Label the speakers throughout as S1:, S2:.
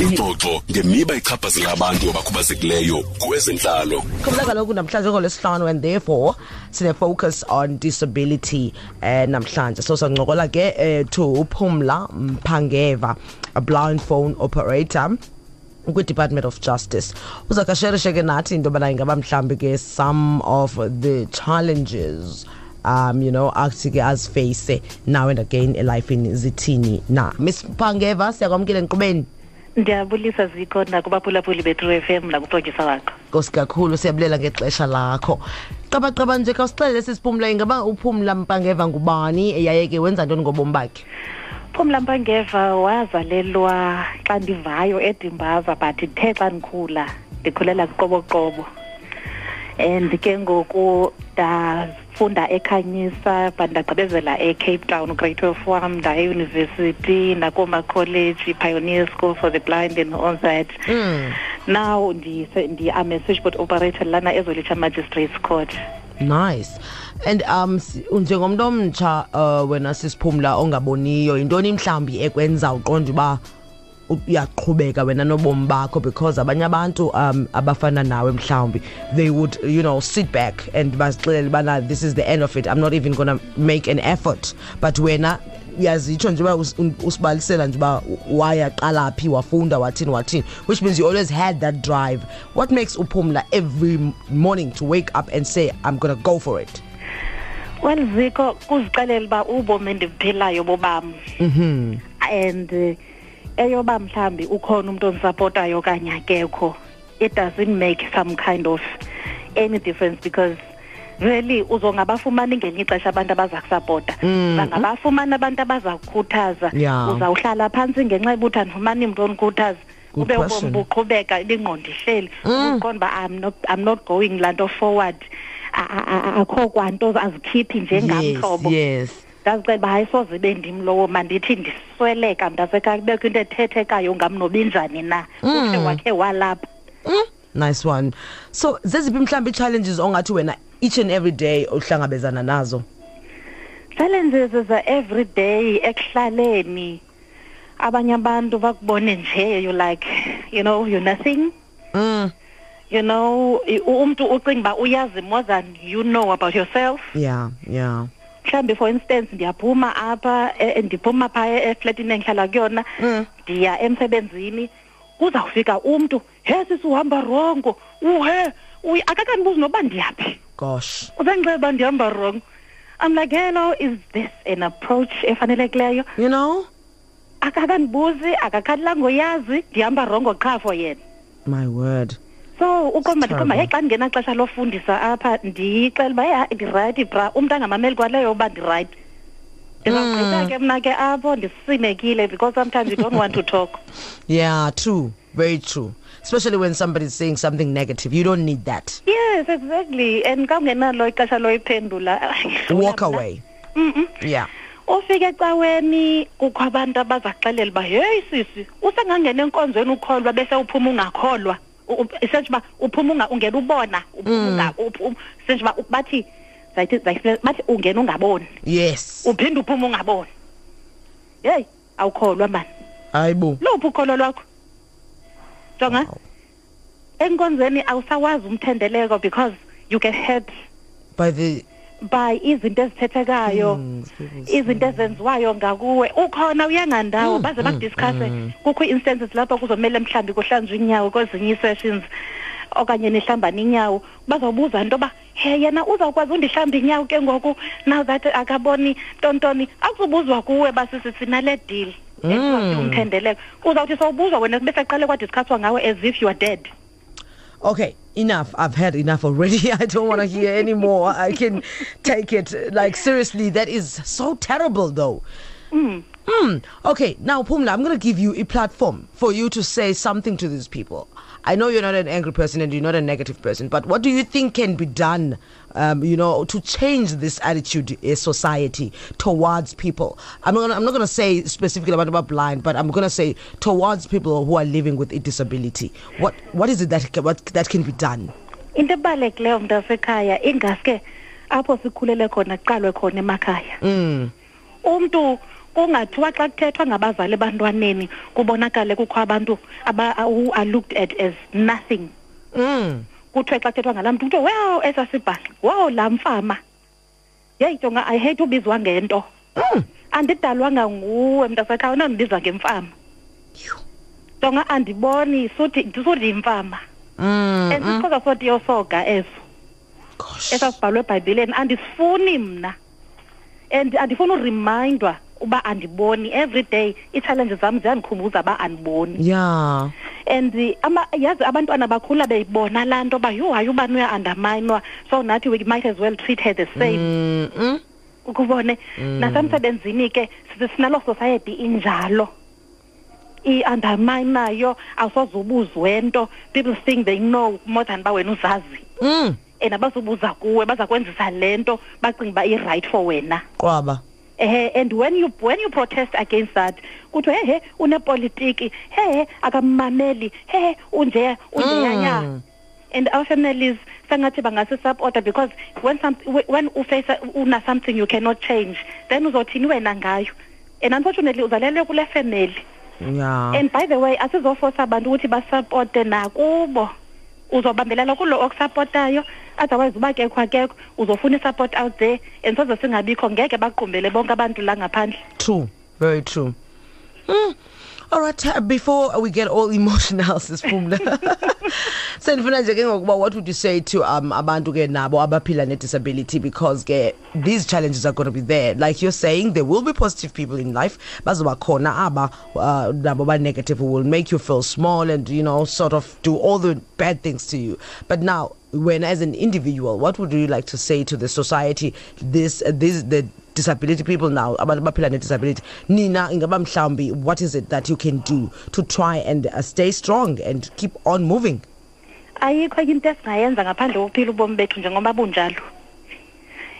S1: ingxoxo ngemiba ichaphazela abantu abakhubazekileyo kwezentlalo
S2: khumla kaloku namhlanje ngolwesihlanu and therefore sine-focus on disability eh, namhlanje so sancokola ke eh, to uphumla mphangeva a blind phone operator kwi-department of justice uzakasherishe ke nathi into yobana ingaba mhlawumbi ke some of the challenges um you know athi ke aziface now and again elifini zithini na miss phangeva siyakwamkela enkqubeni
S3: ndiyabulisa zikho nakubaphulaphuli bethu f m nakuprodyusa wakho
S2: nkosi kakhulu siyabulela ngexesha lakho qabaqaba nje khawusixelele sisiphumla ingaba uphumla mpangeva ngubani yaye ke wenza ntoni ngobomi bakhe
S3: phumla mpangeva wazalelwa xa ndivayo edimbaza but ndithe xa ndikhula ndikhulela kuqoboqobo and ke ngoku ndafunda ekhanyisa but ndagqibezela ecape town grade twelve wam ndaye eyunivesithi nakoomakholeji pioneer school for the blind and all that
S2: mm.
S3: now ndiame switchboard operator lana ezolitsha magistrates court
S2: nice and um njengomntu omtsha uh, wena sisiphumla ongaboniyo yintoni mhlawumbi ekwenza uqonda uba uyaqhubeka wena nobomi bakho because abanye abantu um abafana nawe mhlawumbi they would you know sit back and bazixelele ubana this is the end of it i'm not even gonna make an effort but wena uyazitsho nje uba usibalisela nje uba wayaqala phi wafunda wathini wathini which means you always had that drive what makes uphumla every morning to wake up and say i'm gonna go for it
S3: well ziko kuzixelela uba ubomi endibuphilayo bobam
S2: mm -hmm.
S3: and uh, eyoba mhlambi ukhona umntu ondisapotayo okanye akekho it doesn't make some kind of any difference because really uzongabafumani ngelinye ixesha abantu abaza kusapota
S2: mm.
S3: bangabafumani abantu abaza kukhuthaza uzawuhlala phantsi ngenxa yobuthi andifumani mntu
S2: onikhuthaza
S3: ube ubomi buqhubeka ibingqondo ihleli
S2: mm.
S3: uqonda uba i'm not i'm not going lanto forward akho kwanto azikhiphi njengamhlobo
S2: yes,
S3: yes. ndazixela uba hayi soze ibe ndim lowo mandithi ndisweleka mntasekhaya kubekho into ethethekayo ngamnobinjani na uthe wakhe walapha
S2: Mm, nice one so zeziphi mhlawumbi ii-challenges ongathi wena each and every day ohlangabezana nazo
S3: challenges za every day ekuhlaleni abanye abantu bakubone nje you like you know you're nothing
S2: mm.
S3: you know umntu ucinga uba uyazi more than you know about yourself
S2: yeah yeah
S3: mhlawumbi for instance ndiyaphuma apha e, e, ndiphuma phaa e, eflatini endihlala kuyona
S2: mm.
S3: ndiya mm. emsebenzini kuzawufika umntu he sisi uhamba rongo uhe akakandibuzi noba ndiyaphi
S2: gosh
S3: uzenxeba uba ndihamba rongo i'm like hello is this an approach efanelekileyo
S2: you know
S3: akakandibuzi akakhathela ngoyazi ndihamba rongo qhafo yena
S2: my word
S3: so ukomba
S2: ndikomba
S3: heyi xa ndingenaxesha lofundisa apha ndiyixela uba heyi ndirayithi bra umntu angamameli kwaleyo uba ndirayithi ndizawugqitha
S2: mm.
S3: ke mna ke apho ndisinekile because sometimes you don't want to talk
S2: yeah true very true especially when somebody is saying something negative you don't need that
S3: yes exactly and ka ungenalo ixesha loyiphendula
S2: walk away ya
S3: ufike caweni kukho abantu abazaxelela uba heyi sisi usengangena enkonzweni ukholwa bese uphuma ungakholwa senje uba uphuma ungena ubona mm. senje uba bathi bathi ungena ungaboni
S2: yes
S3: uphinde uphuma ungaboni yeyi awukholwa mani
S2: hayi bo
S3: luphi ukholo lwakho jonga
S2: wow.
S3: enkonzweni awusawazi umthendeleko because you get hurt
S2: by the
S3: by izinto ezithethekayo
S2: hmm,
S3: izinto ezenziwayo ngakuwe ukhona uyangandawo
S2: hmm,
S3: baze hmm,
S2: badiscusse
S3: kukho instances lapho kuzomela mhlambi kuhlanzwa inyawo kwezinye sessions okanye nihlambana inyawo bazobuza into ba he yena uzawukwazi undihlamba inyawo ke ngoku now that akaboni ntontoni akuzubuzwa kuwe basisisina le deal
S2: hmm.
S3: umphendeleko uzawuthi sowubuzwa wena kube saqale kwadiscusswa ngawe as if you are dead
S2: okay enough i've had enough already i don't want to hear anymore i can take it like seriously that is so terrible though
S3: mm.
S2: Mm. Okay, now, Pumla, I'm going to give you a platform for you to say something to these people. I know you're not an angry person and you're not a negative person, but what do you think can be done, um, you know, to change this attitude in eh, society towards people? I'm not, I'm not going to say specifically about, about blind, but I'm going to say towards people who are living with a disability. What what is it that what, that can be done?
S3: the ebalulekileyo mntu wasekhaya ingaske apho sikhulele khona kuqalwe khona emakhaya.
S2: Mm.
S3: umntu kungathiwa xa kuthethwa ngabazali ebantwaneni kubonakale kukho abantu who are looked at as nothing
S2: mm.
S3: kuthiwe xa kuthethwa ngala mntu kuthiwe well esasibhaqa wow laa mfama yeyi jonga i hate ubizwa ngento
S2: mm.
S3: andidalwanga nguwe mntasakhaya unondibiza ngemfama jonga andiboni suthi ndisuthi yimfama
S2: mm,
S3: and sixhosa sothi yosoga eso esasibhalwe ebhayibhileni andisifuni mna and andifuna uremindwa uba andiboni every day ii-challenge zam ziyandikhumbuza uba andiboni ya
S2: yeah.
S3: and ama yazi abantwana bakhula beyibona laa nto uba yho hayi ubani uya-andaminwa so nathi we might as well treat her the same
S2: mm -mm.
S3: ukubone mm. nasemsebenzini ke sinalo society injalo i-underminayo awusoze ubuzwe nto people think they know more than uba wena uzazi
S2: mm.
S3: and abazobuza kuwe baza kwenzisa le nto bacinga uba i-right for wena
S2: qwaba
S3: eh and when you when you protest against that kuthiwa he he unepolitiki he he akamameli he he unje unjeyanya
S2: mm.
S3: and our families sengathi bangasisupporta because when, some, when uface una something you cannot change then uzothini wena ngayo and unfortunately uzalelwe kule family
S2: yeah.
S3: and by the way asizofosa abantu ukuthi basupporte nakubo uzobambelela kulo okusupportayo otherwise uba kekho akekho uzofuna isupport out there and soze singabikho ngeke baqumbele bonke abantu la ngaphandle
S2: true very true mm. all right uh, before we get all emotional sisiphumle sendifuna nje ke ngokuba what would you say to um abantu ke nabo abaphila ne-disability because these challenges are going to be there like you're saying there will be positive people in life but khona aba uh, nabo negative will make you feel small and you know sort of do all the bad things to you but now when as an individual what would you like to say to the society this uh, this the disability people now abantu abaphila nedisability nina ingaba mhlawumbi what is it that you can do to try and uh, stay strong and keep on moving
S3: ayikho into esingayenza ngaphandle kokuphila ubomi bethu njengoba bunjalo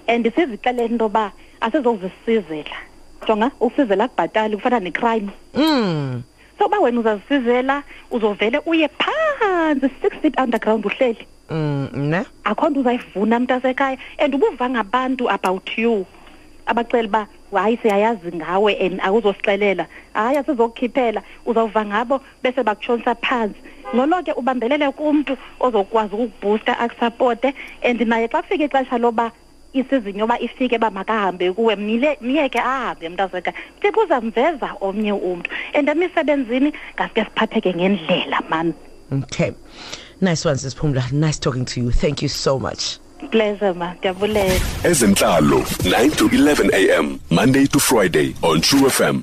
S3: and sizixelele into yoba asizozisizela jonga ukusizela kubhatali kufana necrime
S2: mm.
S3: so uba wena uzazisizela uzovele uye phansi six feet underground uhleli
S2: mm, ne
S3: akho nto uzayivuna mntasekhaya and ubuva ngabantu about you abacela uba hayi siyayazi ngawe and awuzosixelela hayi asizokukhiphela uzawuva ngabo bese bakutshonisa phansi ngcono ke ubambelele kumntu ozokwazi ukukubhusta akusapote and naye xa kufika ixesha loba isizini yoba ifike uba makahambe kuwe mile myeke ahambe mntazeka thixo uzamveza omnye umntu and emisebenzini ngaske siphatheke ngendlela mani
S2: okay nice one sisiphumla nice talking to you thank you so much
S3: pleasure ma ndiyabulela
S1: ezentlalo 9 to 11 am monday to friday on true fm